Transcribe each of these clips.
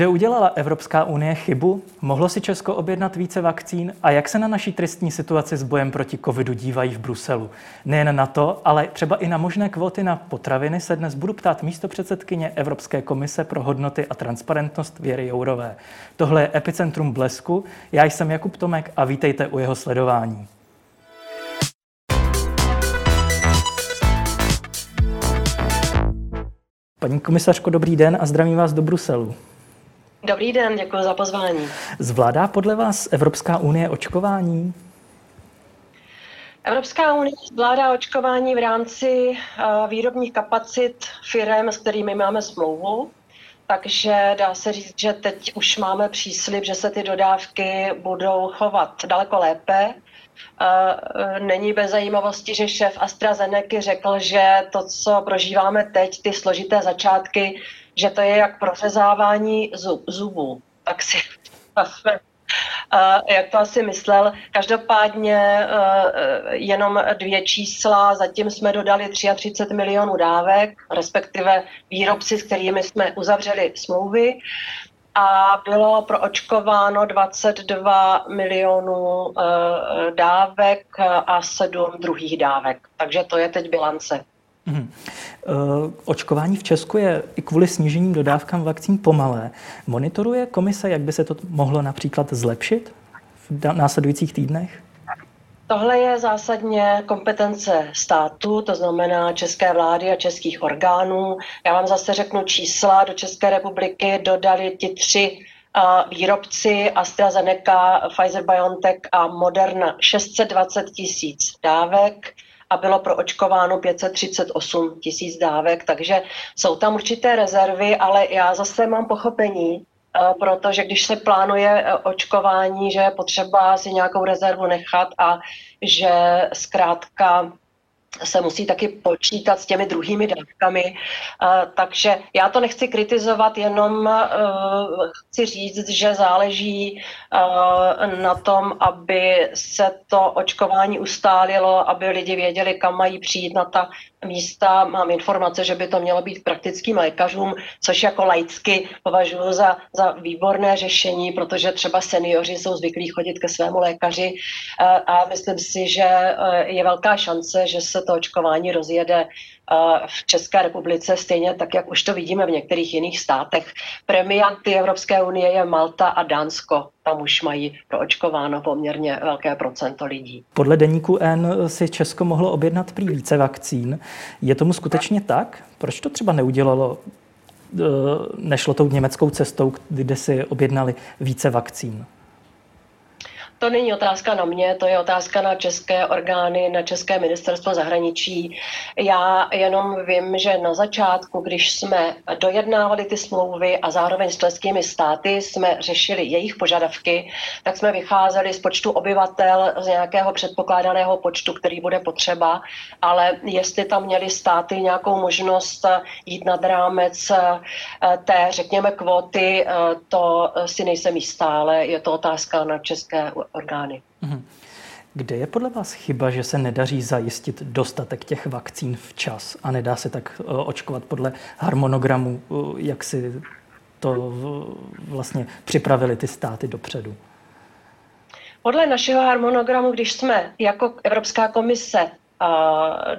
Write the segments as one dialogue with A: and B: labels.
A: Kde udělala Evropská unie chybu? Mohlo si Česko objednat více vakcín? A jak se na naší tristní situaci s bojem proti covidu dívají v Bruselu? Nejen na to, ale třeba i na možné kvóty na potraviny se dnes budu ptát místo předsedkyně Evropské komise pro hodnoty a transparentnost Věry Jourové. Tohle je Epicentrum Blesku. Já jsem Jakub Tomek a vítejte u jeho sledování. Paní komisařko, dobrý den a zdravím vás do Bruselu.
B: Dobrý den, děkuji za pozvání.
A: Zvládá podle vás Evropská unie očkování?
B: Evropská unie zvládá očkování v rámci eh, výrobních kapacit firm, s kterými máme smlouvu. Takže dá se říct, že teď už máme příslip, že se ty dodávky budou chovat daleko lépe. Eh, není bez zajímavosti, že šéf AstraZeneca řekl, že to, co prožíváme teď, ty složité začátky, že to je jak prořezávání zub, zubů. Tak si jak to asi myslel. Každopádně e, jenom dvě čísla, zatím jsme dodali 33 milionů dávek, respektive výrobci, s kterými jsme uzavřeli smlouvy a bylo proočkováno 22 milionů e, dávek a 7 druhých dávek. Takže to je teď bilance. Mm-hmm.
A: Očkování v Česku je i kvůli snížením dodávkám vakcín pomalé. Monitoruje komise, jak by se to mohlo například zlepšit v následujících týdnech?
B: Tohle je zásadně kompetence státu, to znamená české vlády a českých orgánů. Já vám zase řeknu čísla. Do České republiky dodali ti tři výrobci AstraZeneca, Pfizer-BioNTech a Moderna 620 tisíc dávek a bylo proočkováno 538 tisíc dávek, takže jsou tam určité rezervy, ale já zase mám pochopení, protože když se plánuje eh, očkování, že je potřeba si nějakou rezervu nechat a že zkrátka se musí taky počítat s těmi druhými dávkami. Takže já to nechci kritizovat, jenom chci říct, že záleží na tom, aby se to očkování ustálilo, aby lidi věděli, kam mají přijít na ta místa. Mám informace, že by to mělo být praktickým lékařům, což jako laicky považuji za, za výborné řešení, protože třeba seniori jsou zvyklí chodit ke svému lékaři e, a myslím si, že je velká šance, že se to očkování rozjede v České republice, stejně tak, jak už to vidíme v některých jiných státech. Premianty Evropské unie je Malta a Dánsko. Tam už mají proočkováno poměrně velké procento lidí.
A: Podle deníku N si Česko mohlo objednat prý více vakcín. Je tomu skutečně tak? Proč to třeba neudělalo e, nešlo tou německou cestou, kde si objednali více vakcín?
B: To není otázka na mě, to je otázka na české orgány, na české ministerstvo zahraničí. Já jenom vím, že na začátku, když jsme dojednávali ty smlouvy a zároveň s členskými státy jsme řešili jejich požadavky, tak jsme vycházeli z počtu obyvatel, z nějakého předpokládaného počtu, který bude potřeba, ale jestli tam měli státy nějakou možnost jít nad rámec eh, té, řekněme, kvóty, eh, to si nejsem jistá, ale je to otázka na české orgány. Mhm.
A: Kde je podle vás chyba, že se nedaří zajistit dostatek těch vakcín včas a nedá se tak eh, očkovat podle harmonogramu, eh, jak si to vlastně připravili ty státy dopředu?
B: Podle našeho harmonogramu, když jsme jako Evropská komise uh,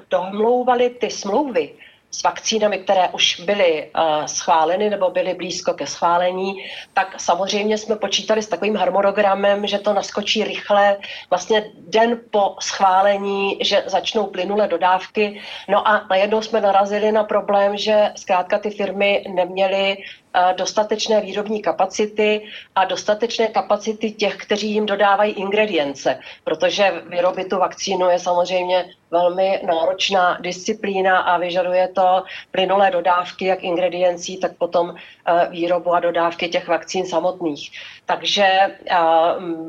B: domlouvali ty smlouvy, s vakcínami, které už byly uh, schváleny nebo byly blízko ke schválení, tak samozřejmě jsme počítali s takovým harmonogramem, že to naskočí rychle, vlastně den po schválení, že začnou plynule dodávky. No a najednou jsme narazili na problém, že zkrátka ty firmy neměly Eh, dostatečné výrobní kapacity a dostatečné kapacity těch, kteří jim dodávají ingredience, protože vyrobit tu vakcínu je samozřejmě velmi náročná disciplína a vyžaduje to plynulé dodávky jak ingrediencí, tak potom eh, výrobu a dodávky těch vakcín samotných. Takže eh,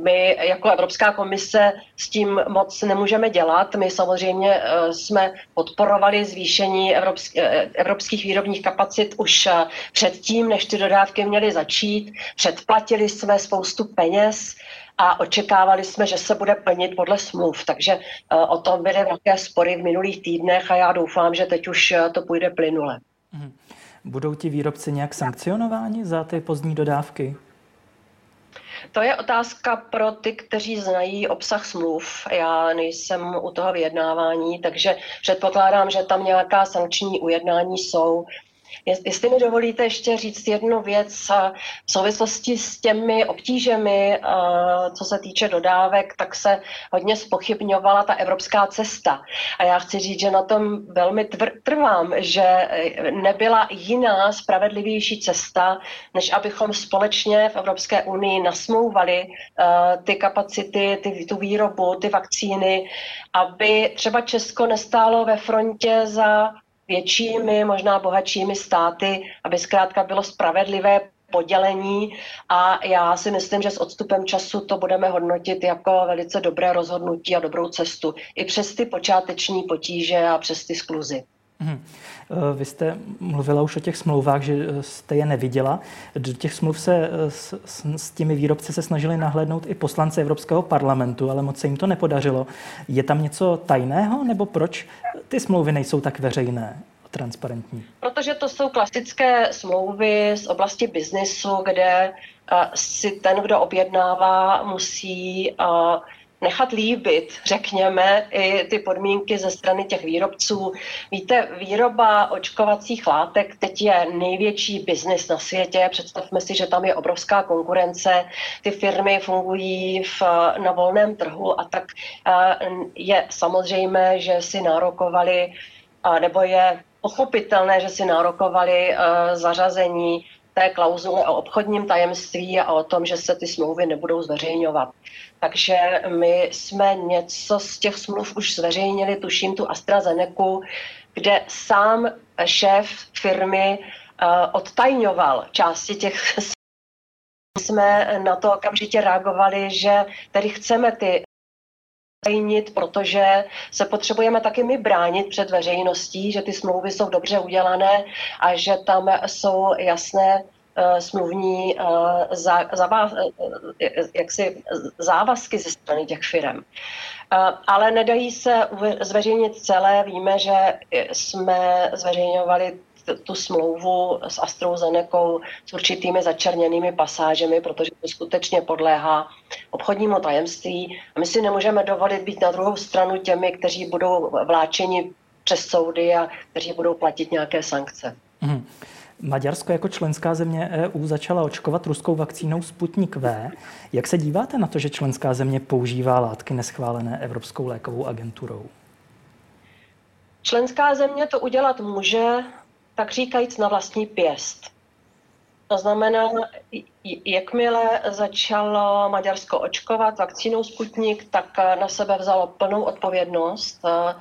B: my jako Evropská komise s tím moc nemůžeme dělat. My samozřejmě jsme podporovali zvýšení evropských výrobních kapacit už předtím, než ty dodávky měly začít. Předplatili jsme spoustu peněz a očekávali jsme, že se bude plnit podle smluv. Takže eh, o tom byly velké spory v minulých týdnech a já doufám, že teď už eh, to půjde plynule. Mhm.
A: Budou ti výrobci nějak sankcionováni za ty pozdní dodávky?
B: To je otázka pro ty, kteří znají obsah smluv. Já nejsem u toho vyjednávání, takže předpokládám, že tam nějaká sankční ujednání jsou. Jestli mi dovolíte ještě říct jednu věc v souvislosti s těmi obtížemi, co se týče dodávek, tak se hodně spochybňovala ta evropská cesta. A já chci říct, že na tom velmi trvám, že nebyla jiná spravedlivější cesta, než abychom společně v Evropské unii nasmouvali ty kapacity, ty, tu výrobu, ty vakcíny, aby třeba Česko nestálo ve frontě za většími, možná bohatšími státy, aby zkrátka bylo spravedlivé podělení a já si myslím, že s odstupem času to budeme hodnotit jako velice dobré rozhodnutí a dobrou cestu. I přes ty počáteční potíže a přes ty skluzy. Hmm.
A: Vy jste mluvila už o těch smlouvách, že jste je neviděla. Do těch smluv se s, s, s těmi výrobci se snažili nahlédnout i poslanci Evropského parlamentu, ale moc se jim to nepodařilo. Je tam něco tajného, nebo proč ty smlouvy nejsou tak veřejné? transparentní?
B: Protože to jsou klasické smlouvy z oblasti biznesu, kde uh, si ten, kdo objednává, musí uh, nechat líbit, řekněme, i ty podmínky ze strany těch výrobců. Víte, výroba očkovacích látek teď je největší biznis na světě. Představme si, že tam je obrovská konkurence. Ty firmy fungují v, na volném trhu a tak je samozřejmé, že si nárokovali nebo je pochopitelné, že si nárokovali zařazení té klauzule o obchodním tajemství a o tom, že se ty smlouvy nebudou zveřejňovat. Takže my jsme něco z těch smluv už zveřejnili, tuším tu AstraZeneca, kde sám šéf firmy uh, odtajňoval části těch jsme na to okamžitě reagovali, že tedy chceme ty zveřejnit, protože se potřebujeme taky my bránit před veřejností, že ty smlouvy jsou dobře udělané a že tam jsou jasné uh, smluvní zavá, uh, jaksi závazky ze strany těch firm. Ale nedají se zveřejnit celé. Víme, že jsme zveřejňovali tu smlouvu s AstraZenecou s určitými začerněnými pasážemi, protože to skutečně podléhá obchodnímu tajemství. A my si nemůžeme dovolit být na druhou stranu těmi, kteří budou vláčeni přes soudy a kteří budou platit nějaké sankce. Mm.
A: Maďarsko jako členská země EU začala očkovat ruskou vakcínou Sputnik V. Jak se díváte na to, že členská země používá látky neschválené Evropskou lékovou agenturou?
B: Členská země to udělat může, tak říkajíc na vlastní pěst. To znamená, jakmile začalo Maďarsko očkovat vakcínou Sputnik, tak na sebe vzalo plnou odpovědnost eh,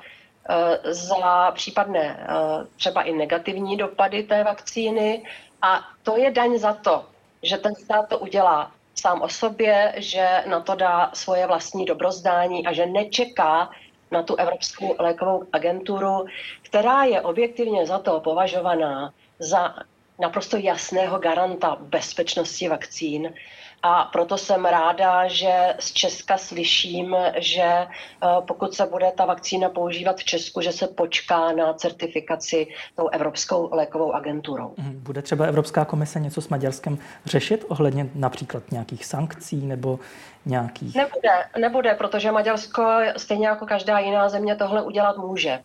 B: eh, za případné eh, třeba i negativní dopady té vakcíny. A to je daň za to, že ten stát to udělá sám o sobě, že na to dá svoje vlastní dobrozdání a že nečeká na tu Evropskou lékovou agenturu, která je objektivně za to považovaná za naprosto jasného garanta bezpečnosti vakcín. A proto jsem ráda, že z Česka slyším, že eh, pokud se bude ta vakcína používat v Česku, že se počká na certifikaci tou Evropskou lékovou agenturou.
A: Mhm. Bude třeba Evropská komise něco s Maďarskem řešit ohledně například nějakých sankcí nebo nějakých...
B: Nebude, nebude, protože Maďarsko stejně jako každá jiná země tohle udělat může.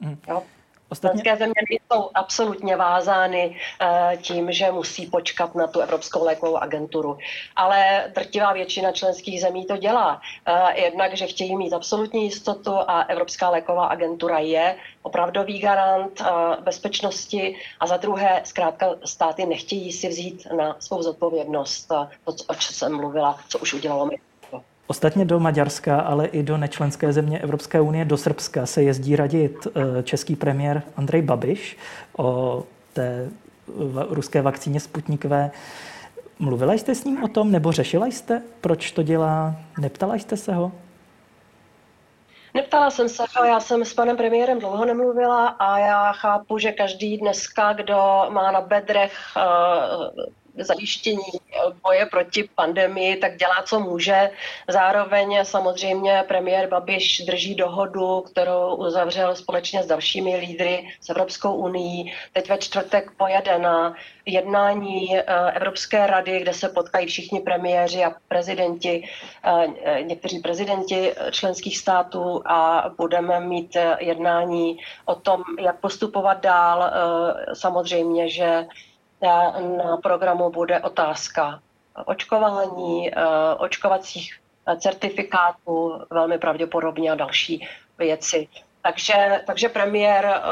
B: Mm. Jo? Ostatně... Členské země nejsou absolutně vázány uh, tím, že musí počkat na tu Evropskou lékovou agenturu. Ale drtivá většina členských zemí to dělá. Uh, jednak, že chtějí mít absolutní jistotu a Evropská léková agentura je opravdový garant uh, bezpečnosti a za druhé, zkrátka státy nechtějí si vzít na svou zodpovědnost to, o čem jsem mluvila, co už udělalo my.
A: Ostatně do Maďarska, ale i do nečlenské země Evropské unie, do Srbska, se jezdí radit eh, český premiér Andrej Babiš o té ruské vakcíně V. Mluvila jste s ním o tom, nebo řešila jste, proč to dělá? Neptala jste se ho?
B: Neptala jsem se ho, já jsem s panem premiérem dlouho nemluvila a já chápu, že každý dneska, kdo má na bedrech uh, zajištění boje proti pandemii, tak dělá, co může. Zároveň samozřejmě premiér Babiš drží dohodu, kterou uzavřel společně s dalšími lídry s Evropskou unii. Teď ve čtvrtek pojede na jednání Evropské rady, kde se potkají všichni premiéři a prezidenti, někteří prezidenti členských států a budeme mít jednání o tom, jak postupovat dál. Samozřejmě, že na programu bude otázka očkování, eh, očkovacích certifikátů, velmi pravděpodobně a další věci. Takže, takže premiér eh,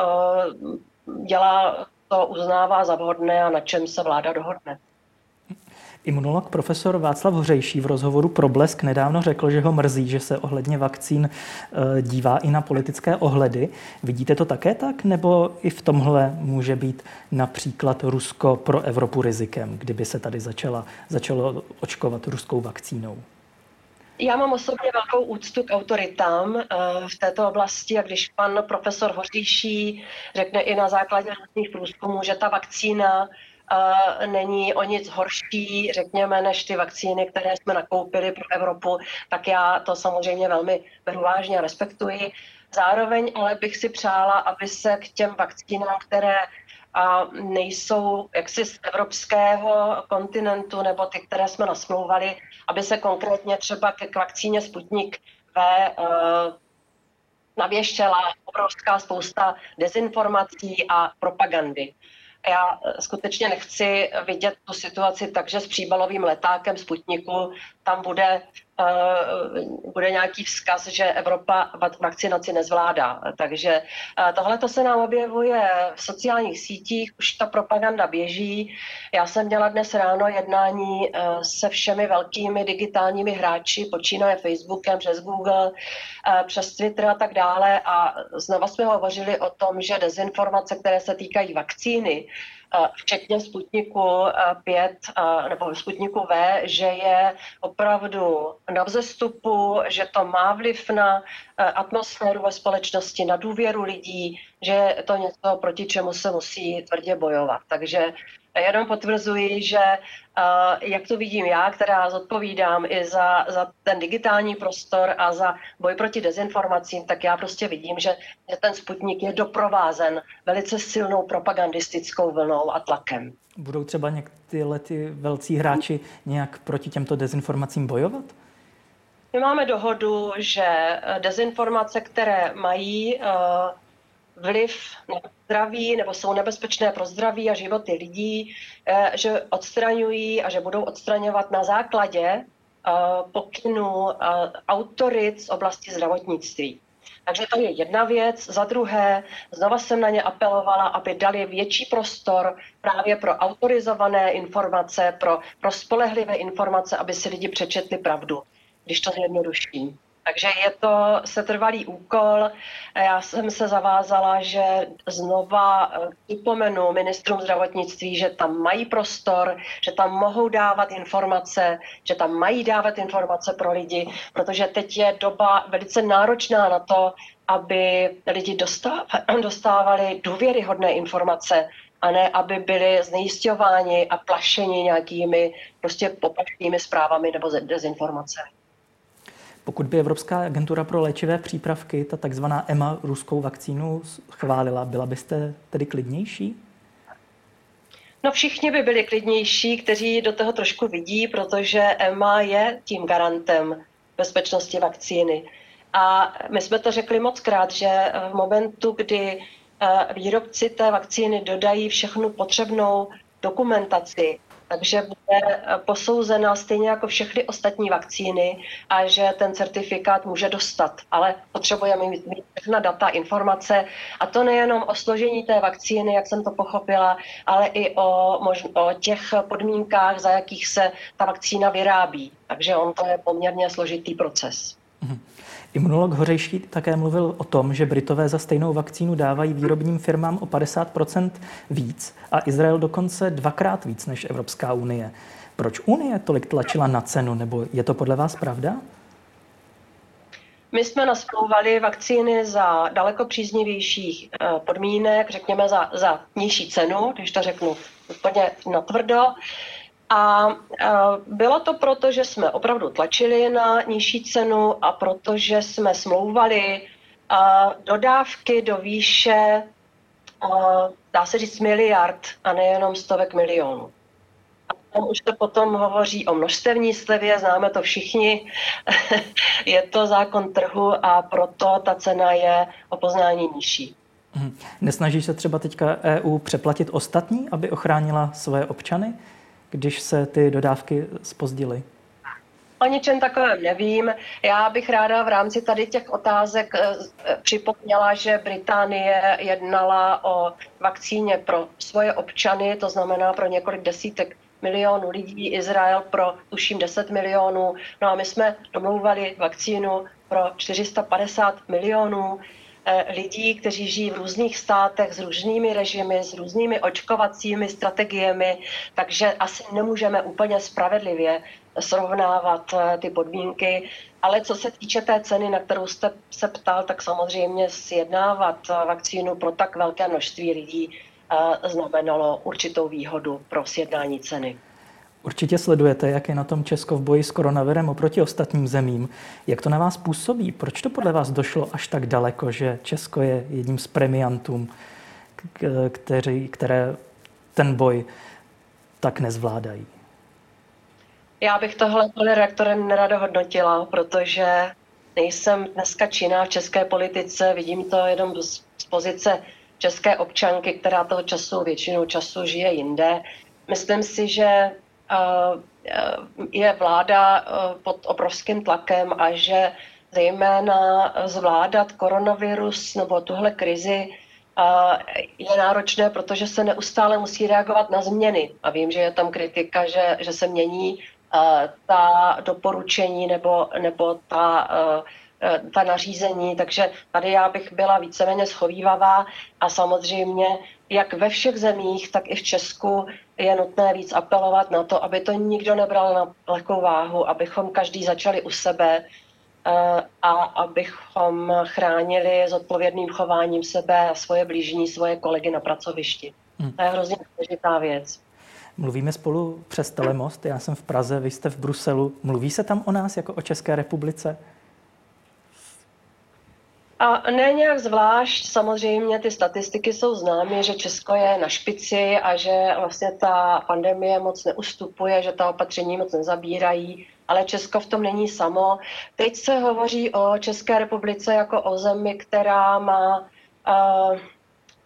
B: dělá to, uznává za vhodné a na čem se vláda dohodne.
A: Imunolog profesor Václav Hořejší v rozhovoru pro Blesk nedávno řekl, že ho mrzí, že se ohledně vakcín e, dívá i na politické ohledy. Vidíte to také tak, nebo i v tomhle může být například Rusko pro Evropu rizikem, kdyby se tady začala, začalo očkovat ruskou vakcínou?
B: Já mám osobně velkou úctu k autoritám e, v této oblasti a když pan profesor Hoříší řekne i na základě různých průzkumů, že ta vakcína není o nic horší, řekněme, než ty vakcíny, které jsme nakoupili pro Evropu, tak já to samozřejmě velmi beru vážně a respektuji. Zároveň ale bych si přála, aby se k těm vakcínám, které a nejsou jaksi z evropského kontinentu nebo ty, které jsme nasmlouvali, aby se konkrétně třeba ke vakcíně Sputnik V uh, navěštěla obrovská spousta dezinformací a propagandy já eh, skutečně nechci vidět tu situaci tak, že s příbalovým letákem Sputniku tam bude, bude nějaký vzkaz, že Evropa vakcinaci nezvládá. Takže uh, tohle to se nám objevuje v sociálních sítích, už ta propaganda běží. Já jsem měla dnes ráno jednání uh, se všemi velkými digitálními hráči, počínaje Facebookem, přes Google, přes Twitter a tak dále a znova jsme hovořili o tom, že dezinformace, které se týkají vakcíny, včetně Sputniku 5 nebo Sputniku V, že je opravdu na vzestupu, že to má vliv na atmosféru ve společnosti, na důvěru lidí, že je to něco, proti čemu se musí tvrdě bojovat. Takže jenom potvrzuji, že uh, jak to vidím já, která zodpovídám i za, za ten digitální prostor a za boj proti dezinformacím, tak já prostě vidím, že, že ten Sputnik je doprovázen velice silnou propagandistickou vlnou a tlakem.
A: Budou třeba některé ty velcí hráči nějak proti těmto dezinformacím bojovat?
B: My máme dohodu, že dezinformace, které mají uh, vliv na zdraví nebo jsou nebezpečné pro zdraví a životy lidí, eh, že odstraňují a že budou odstraňovat na základě eh, pokynu eh, autorit z oblasti zdravotnictví. Takže to je jedna věc. Za druhé, znova jsem na ně apelovala, aby dali větší prostor právě pro autorizované informace, pro, pro spolehlivé informace, aby si lidi přečetli pravdu, když to zjednoduším. Takže je to setrvalý úkol. Já jsem se zavázala, že znova eh, připomenu ministrům zdravotnictví, že tam mají prostor, že tam mohou dávat informace, že tam mají dávat informace pro lidi, protože teď je doba velice náročná na to, aby lidi dostávali důvěryhodné informace, a ne aby byli znejistěváni a plašeni nějakými prostě poplašnými zprávami nebo dezinformacemi.
A: Pokud by Evropská agentura pro léčivé přípravky, ta takzvaná EMA, ruskou vakcínu chválila, byla byste tedy klidnější?
B: No všichni by byli klidnější, kteří do toho trošku vidí, protože EMA je tím garantem bezpečnosti vakcíny. A my jsme to řekli moc krát, že v momentu, kdy eh, výrobci té vakcíny dodají všechnu potřebnou dokumentaci, takže bude eh, posouzena stejně jako všechny ostatní vakcíny a že ten certifikát může dostat. Ale potřebujeme mít, všechna data, informace a to nejenom o složení té vakcíny, jak jsem to pochopila, ale i o, mož, o těch podmínkách, za jakých se ta vakcína vyrábí. Takže on to je poměrně složitý proces. Mm-hmm.
A: Imunolog Hořejší také mluvil o tom, že Britové za stejnou vakcínu dávají výrobním firmám o 50% víc a Izrael dokonce dvakrát víc než Evropská unie. Proč Unie tolik tlačila na cenu, nebo je to podle vás pravda?
B: My jsme nasmlouvali vakcíny za daleko příznivějších eh, podmínek, řekněme za, za nižší cenu, když to řeknu úplně natvrdo. A bylo to proto, že jsme opravdu tlačili na nižší cenu a protože jsme smlouvali dodávky do výše, dá se říct, miliard a nejenom stovek milionů. Tam už se potom hovoří o množstevní slevě, známe to všichni. je to zákon trhu a proto ta cena je o poznání nižší.
A: Mhm. Nesnaží se třeba teďka EU přeplatit ostatní, aby ochránila svoje občany, když se ty dodávky spozdily?
B: O ničem takovém nevím. Já bych ráda v rámci tady těch otázek eh, eh, připomněla, že Británie jednala o vakcíně pro svoje občany, to znamená pro několik desítek milionů lidí, Izrael pro tuším 10 milionů. No a my jsme domlouvali vakcínu pro 450 milionů lidí, kteří žijí v různých státech s různými režimy, s různými očkovacími strategiemi, takže asi nemůžeme úplně spravedlivě srovnávat eh, ty podmínky. Ale co se týče té ceny, na kterou jste se ptal, tak samozřejmě sjednávat eh, vakcínu pro tak velké množství lidí znamenalo určitou výhodu pro sjednání ceny.
A: Určitě sledujete, jak je na tom Česko v boji s koronavirem oproti ostatním zemím. Jak to na vás působí? Proč to podle vás došlo až tak daleko, že Česko je jedním z premiantů, kteří, které ten boj tak nezvládají?
B: Já bych tohle, pane reaktorem nerada hodnotila, protože nejsem dneska činná v české politice, vidím to jenom z pozice české občanky, která toho času, většinu času žije jinde. Myslím si, že je vláda eh, pod obrovským tlakem a že zejména zvládat koronavirus nebo tuhle krizi je náročné, protože se neustále musí reagovat na změny. A vím, že je tam kritika, že, že se mění ta doporučení nebo, nebo ta Eh, ta nařízení, takže tady já bych byla víceméně schovývavá a samozřejmě jak ve všech zemích, tak i v Česku je nutné víc apelovat na to, aby to nikdo nebral na lehkou váhu, abychom každý začali u sebe eh, a abychom chránili s odpovědným chováním sebe a svoje blížní, svoje kolegy na pracovišti. Hmm. To je hrozně důležitá věc.
A: Mluvíme spolu přes telemost, já jsem v Praze, vy jste v Bruselu. Mluví se tam o nás jako o České republice?
B: A ne nějak zvlášť, samozřejmě ty statistiky jsou známy, že Česko je na špici a že vlastně ta pandemie moc neustupuje, že ta opatření moc nezabírají, ale Česko v tom není samo. Teď se hovoří o České republice jako o zemi, která má uh,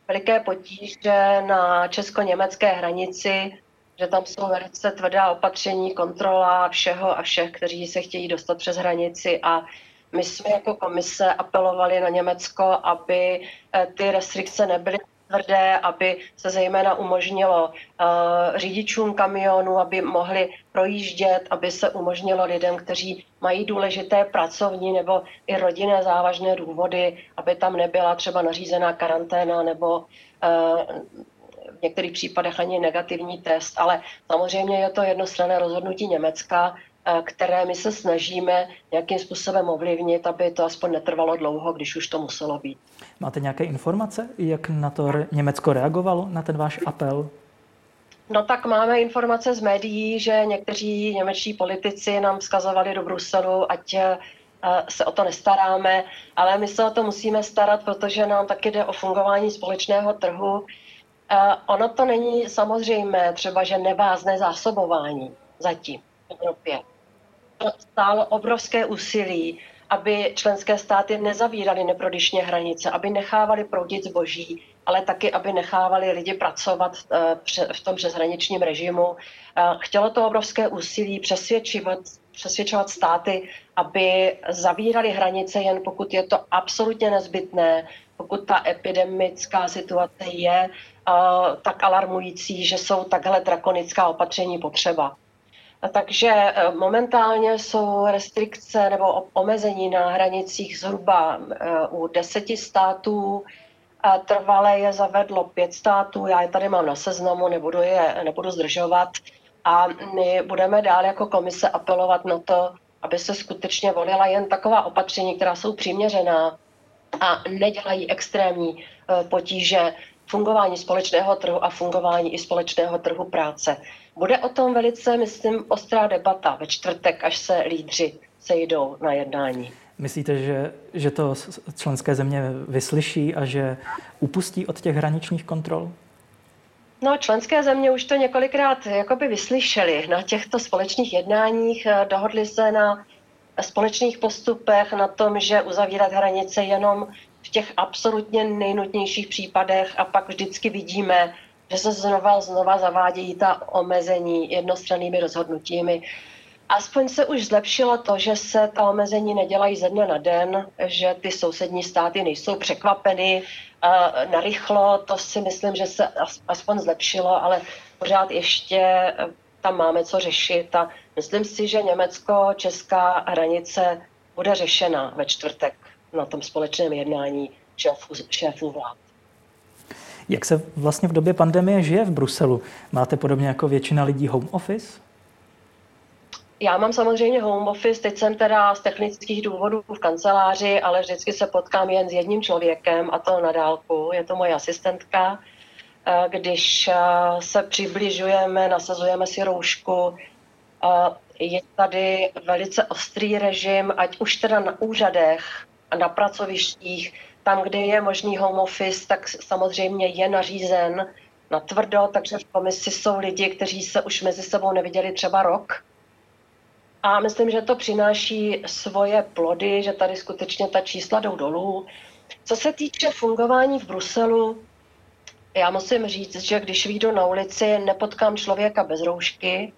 B: veliké potíže na česko-německé hranici, že tam jsou velice tvrdá opatření, kontrola všeho a všech, kteří se chtějí dostat přes hranici a my jsme jako komise apelovali na Německo, aby eh, ty restrikce nebyly tvrdé, aby se zejména umožnilo uh, řidičům kamionů, aby mohli projíždět, aby se umožnilo lidem, kteří mají důležité pracovní nebo i rodinné závažné důvody, aby tam nebyla třeba nařízená karanténa nebo uh, v některých případech ani negativní test, ale samozřejmě je to jednostranné rozhodnutí Německa které my se snažíme nějakým způsobem ovlivnit, aby to aspoň netrvalo dlouho, když už to muselo být.
A: Máte nějaké informace, jak na to Německo reagovalo, na ten váš apel?
B: No tak máme informace z médií, že někteří němečtí politici nám vzkazovali do Bruselu, ať eh, se o to nestaráme, ale my se o to musíme starat, protože nám taky jde o fungování společného trhu. Eh, ono to není samozřejmé, třeba, že nevázné zásobování zatím v Evropě stálo obrovské úsilí, aby členské státy nezavíraly neprodyšně hranice, aby nechávali proudit zboží, ale taky, aby nechávali lidi pracovat eh, v tom přeshraničním režimu. Eh, chtělo to obrovské úsilí přesvědčovat, přesvědčovat státy, aby zavírali hranice jen pokud je to absolutně nezbytné, pokud ta epidemická situace je eh, tak alarmující, že jsou takhle drakonická opatření potřeba. Takže eh, momentálně jsou restrikce nebo omezení na hranicích zhruba eh, u deseti států. Trvale je zavedlo pět států, já je tady mám na seznamu, nebudu je nebudu zdržovat. A my budeme dál jako komise apelovat na to, aby se skutečně volila jen taková opatření, která jsou přiměřená a nedělají extrémní eh, potíže fungování společného trhu a fungování i společného trhu práce. Bude o tom velice, myslím, ostrá debata ve čtvrtek, až se lídři sejdou na jednání.
A: Myslíte, že, že to členské země vyslyší a že upustí od těch hraničních kontrol?
B: No, členské země už to několikrát jakoby vyslyšeli na těchto společných jednáních. Eh, dohodli se na společných postupech, na tom, že uzavírat hranice jenom v těch absolutně nejnutnějších případech a pak vždycky vidíme, že se znova znova zavádějí ta omezení jednostrannými rozhodnutími. Aspoň se už zlepšilo to, že se ta omezení nedělají ze dne na den, že ty sousední státy nejsou překvapeny uh, narychlo. To si myslím, že se aspoň zlepšilo, ale pořád ještě eh, tam máme co řešit. A myslím si, že Německo-česká hranice bude řešena ve čtvrtek na tom společném jednání šéfů, šéfů vlád.
A: Jak se vlastně v době pandemie žije v Bruselu? Máte podobně jako většina lidí home office?
B: Já mám samozřejmě home office, teď jsem teda z technických důvodů v kanceláři, ale vždycky se potkám jen s jedním člověkem a to na dálku. Je to moje asistentka. Eh, když eh, se přibližujeme, nasazujeme si roušku, eh, je tady velice ostrý režim, ať už teda na úřadech a na pracovištích, tam, kde je možný home office, tak samozřejmě je nařízen na tvrdo, takže v komisi jsou lidi, kteří se už mezi sebou neviděli třeba rok. A myslím, že to přináší svoje plody, že tady skutečně ta čísla jdou dolů. Co se týče fungování v Bruselu, já musím říct, že když vyjdu na ulici, nepotkám člověka bez roušky.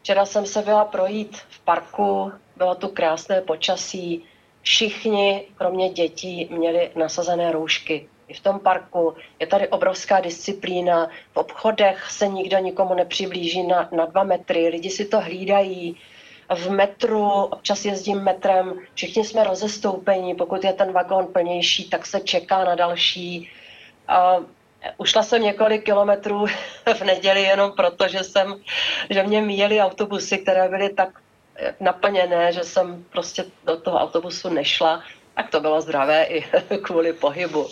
B: Včera jsem se byla projít v parku, bylo tu krásné počasí, všichni, kromě dětí, měli nasazené roušky. I v tom parku je tady obrovská disciplína, v obchodech se nikdo nikomu nepřiblíží na, na dva metry, lidi si to hlídají, v metru, občas jezdím metrem, všichni jsme rozestoupení, pokud je ten vagón plnější, tak se čeká na další. A ušla jsem několik kilometrů v neděli jenom proto, že, jsem, že mě míjeli autobusy, které byly tak naplněné, že jsem prostě do toho autobusu nešla, tak to bylo zdravé i kvůli pohybu.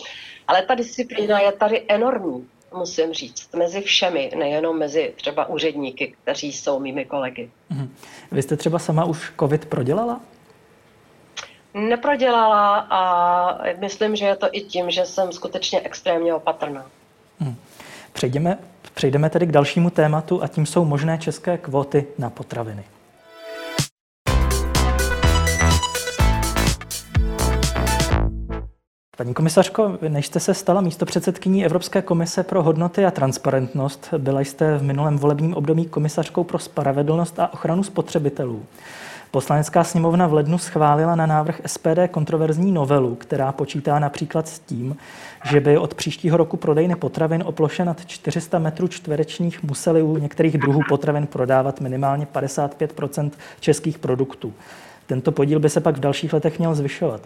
B: Ale ta disciplína je tady enormní, musím říct, mezi všemi, nejenom mezi třeba úředníky, kteří jsou mými kolegy. Mhm.
A: Vy jste třeba sama už COVID prodělala?
B: Neprodělala a myslím, že je to i tím, že jsem skutečně extrémně opatrná.
A: Hmm. Přejdeme, přejdeme tedy k dalšímu tématu a tím jsou možné české kvóty na potraviny. Paní komisařko, než jste se stala místo předsedkyní Evropské komise pro hodnoty a transparentnost, byla jste v minulém volebním období komisařkou pro spravedlnost a ochranu spotřebitelů. Poslanecká sněmovna v lednu schválila na návrh SPD kontroverzní novelu, která počítá například s tím, že by od příštího roku prodejny potravin o ploše nad 400 metrů čtverečních museli u některých druhů potravin prodávat minimálně 55% českých produktů. Tento podíl by se pak v dalších letech měl zvyšovat.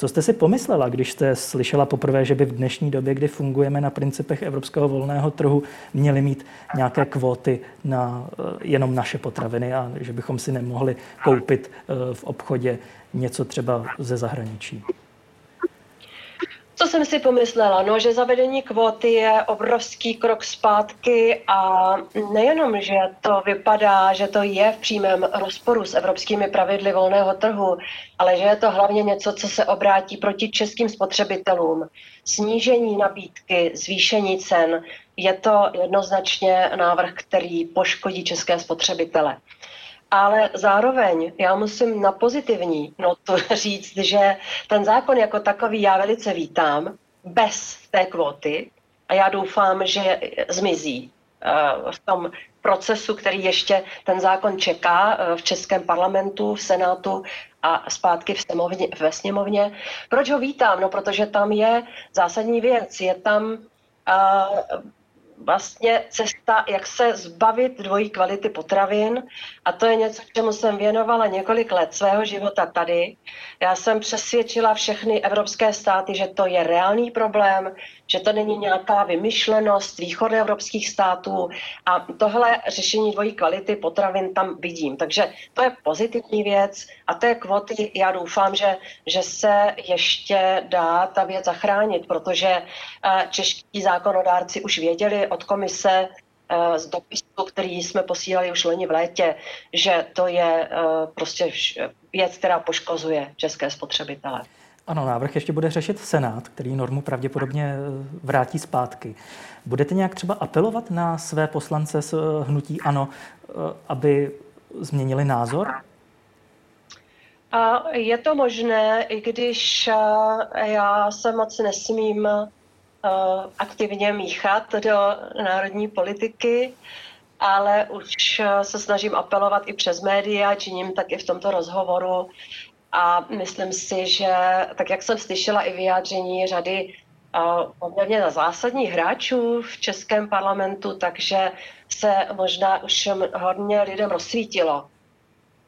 A: Co jste si pomyslela, když jste slyšela poprvé, že by v dnešní době, kdy fungujeme na principech evropského volného trhu, měli mít nějaké kvóty na eh, jenom naše potraviny a že bychom si nemohli koupit eh, v obchodě něco třeba ze zahraničí?
B: Co jsem si pomyslela? No, že zavedení kvóty je obrovský krok zpátky a nejenom, že to vypadá, že to je v přímém rozporu s evropskými pravidly volného trhu, ale že je to hlavně něco, co se obrátí proti českým spotřebitelům. Snížení nabídky, zvýšení cen, je to jednoznačně návrh, který poškodí české spotřebitele. Ale zároveň já musím na pozitivní notu říct, že ten zákon jako takový já velice vítám, bez té kvóty a já doufám, že zmizí eh, v tom procesu, který ještě ten zákon čeká eh, v Českém parlamentu, v Senátu a zpátky v ve sněmovně. Proč ho vítám? No, protože tam je zásadní věc. Je tam uh, vlastně cesta, jak se zbavit dvojí kvality potravin a to je něco, čemu jsem věnovala několik let svého života tady. Já jsem přesvědčila všechny evropské státy, že to je reálný problém, že to není nějaká vymyšlenost východoevropských států a tohle řešení dvojí kvality potravin tam vidím. Takže to je pozitivní věc a té kvoty já doufám, že, že se ještě dá ta věc zachránit, protože eh, čeští zákonodárci už věděli od komise, z dopisu, který jsme posílali už loni v létě, že to je prostě věc, která poškozuje české spotřebitele.
A: Ano, návrh ještě bude řešit Senát, který normu pravděpodobně vrátí zpátky. Budete nějak třeba apelovat na své poslance z hnutí ANO, aby změnili názor?
B: Je to možné, i když já se moc nesmím aktivně míchat do národní politiky, ale už se snažím apelovat i přes média, činím tak i v tomto rozhovoru. A myslím si, že tak jak jsem slyšela i vyjádření řady poměrně na zásadních hráčů v českém parlamentu, takže se možná už hodně lidem rozsvítilo,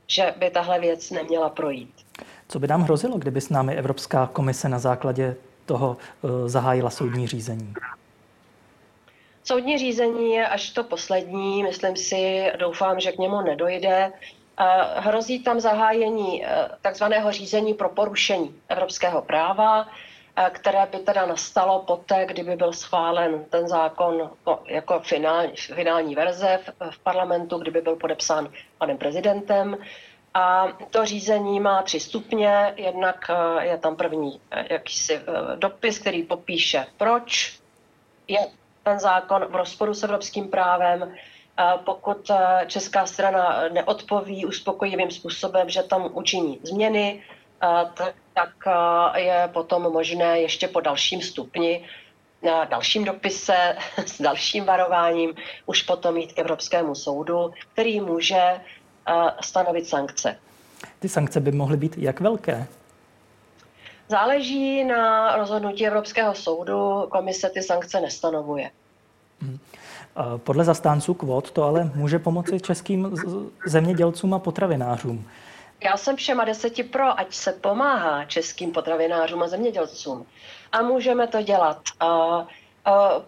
B: že by tahle věc neměla projít.
A: Co by nám hrozilo, kdyby s námi Evropská komise na základě toho eh, zahájila soudní řízení?
B: Soudní řízení je až to poslední, myslím si, doufám, že k němu nedojde. Hrozí tam zahájení eh, takzvaného řízení pro porušení evropského práva, eh, které by teda nastalo poté, kdyby byl schválen ten zákon jako finální, finální verze v, v parlamentu, kdyby byl podepsán panem prezidentem. A to řízení má tři stupně. Jednak eh, je tam první jakýsi dopis, který popíše, proč je ten zákon v rozporu s evropským právem, pokud eh, česká strana neodpoví uspokojivým způsobem, že tam učiní změny, eh, tak, eh, je potom možné ještě po dalším stupni, na dalším dopise s dalším varováním už potom jít k Evropskému soudu, který může stanovit sankce.
A: Ty sankce by mohly být jak velké?
B: Záleží na rozhodnutí Evropského soudu, komise ty sankce nestanovuje.
A: Hmm. Podle zastánců kvot to ale může pomoci českým zemědělcům a potravinářům.
B: Já jsem všema deseti pro, ať se pomáhá českým potravinářům a zemědělcům. A můžeme to dělat uh,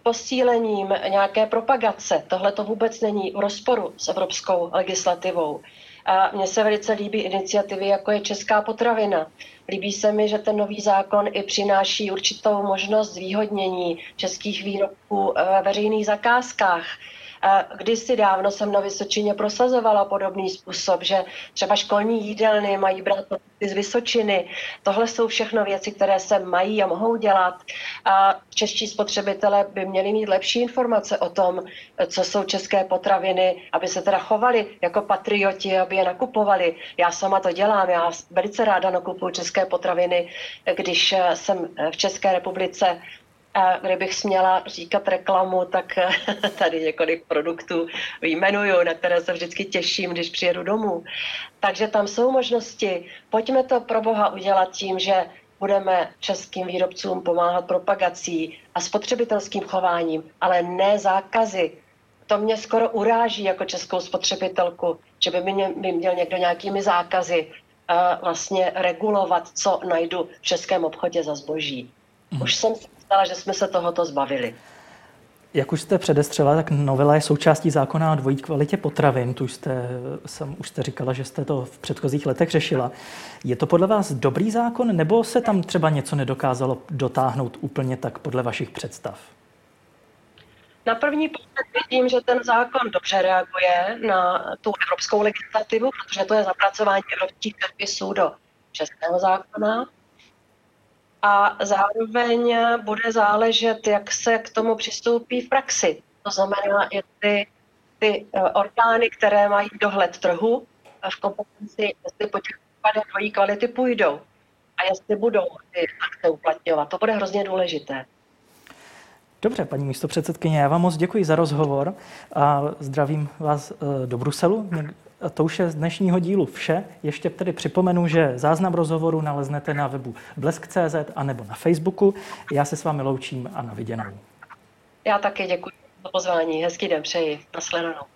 B: posílením nějaké propagace. Tohle to vůbec není v rozporu s evropskou legislativou. A mně se velice líbí iniciativy, jako je Česká potravina. Líbí se mi, že ten nový zákon i přináší určitou možnost zvýhodnění českých výrobků ve veřejných zakázkách. Kdysi dávno jsem na Vysočině prosazovala podobný způsob, že třeba školní jídelny mají brát z Vysočiny. Tohle jsou všechno věci, které se mají a mohou dělat. A čeští spotřebitelé by měli mít lepší informace o tom, co jsou české potraviny, aby se teda chovali jako patrioti, aby je nakupovali. Já sama to dělám, já velice ráda nakupuju české potraviny, když jsem v České republice kdybych směla říkat reklamu, tak tady několik produktů jmenuju, na které se vždycky těším, když přijedu domů. Takže tam jsou možnosti. Pojďme to pro Boha udělat tím, že budeme českým výrobcům pomáhat propagací a spotřebitelským chováním, ale ne zákazy. To mě skoro uráží jako českou spotřebitelku, že by, mě, by měl někdo nějakými zákazy uh, vlastně regulovat, co najdu v českém obchodě za zboží. Mm. Už jsem si myslela, že jsme se tohoto zbavili.
A: Jak už jste předestřela, tak novela je součástí zákona o dvojí kvalitě potravin. Tu jste, jsem, už jste říkala, že jste to v předchozích letech řešila. Je to podle vás dobrý zákon, nebo se tam třeba něco nedokázalo dotáhnout úplně tak podle vašich představ?
B: Na první pohled vidím, že ten zákon dobře reaguje na tu evropskou legislativu, protože to je zapracování evropských předpisů do českého zákona a zároveň bude záležet, jak se k tomu přistoupí v praxi. To znamená, i ty, ty eh, orgány, které mají dohled trhu v kompetenci, jestli po těch případech dvojí kvality půjdou a jestli budou ty akce uplatňovat. To bude hrozně důležité.
A: Dobře, paní místo předsedkyně, já vám moc děkuji za rozhovor a zdravím vás eh, do Bruselu to už je z dnešního dílu vše. Ještě tedy připomenu, že záznam rozhovoru naleznete na webu blesk.cz a nebo na Facebooku. Já se s vámi loučím a na viděnou.
B: Já taky děkuji za pozvání. Hezký den přeji. Nasledanou.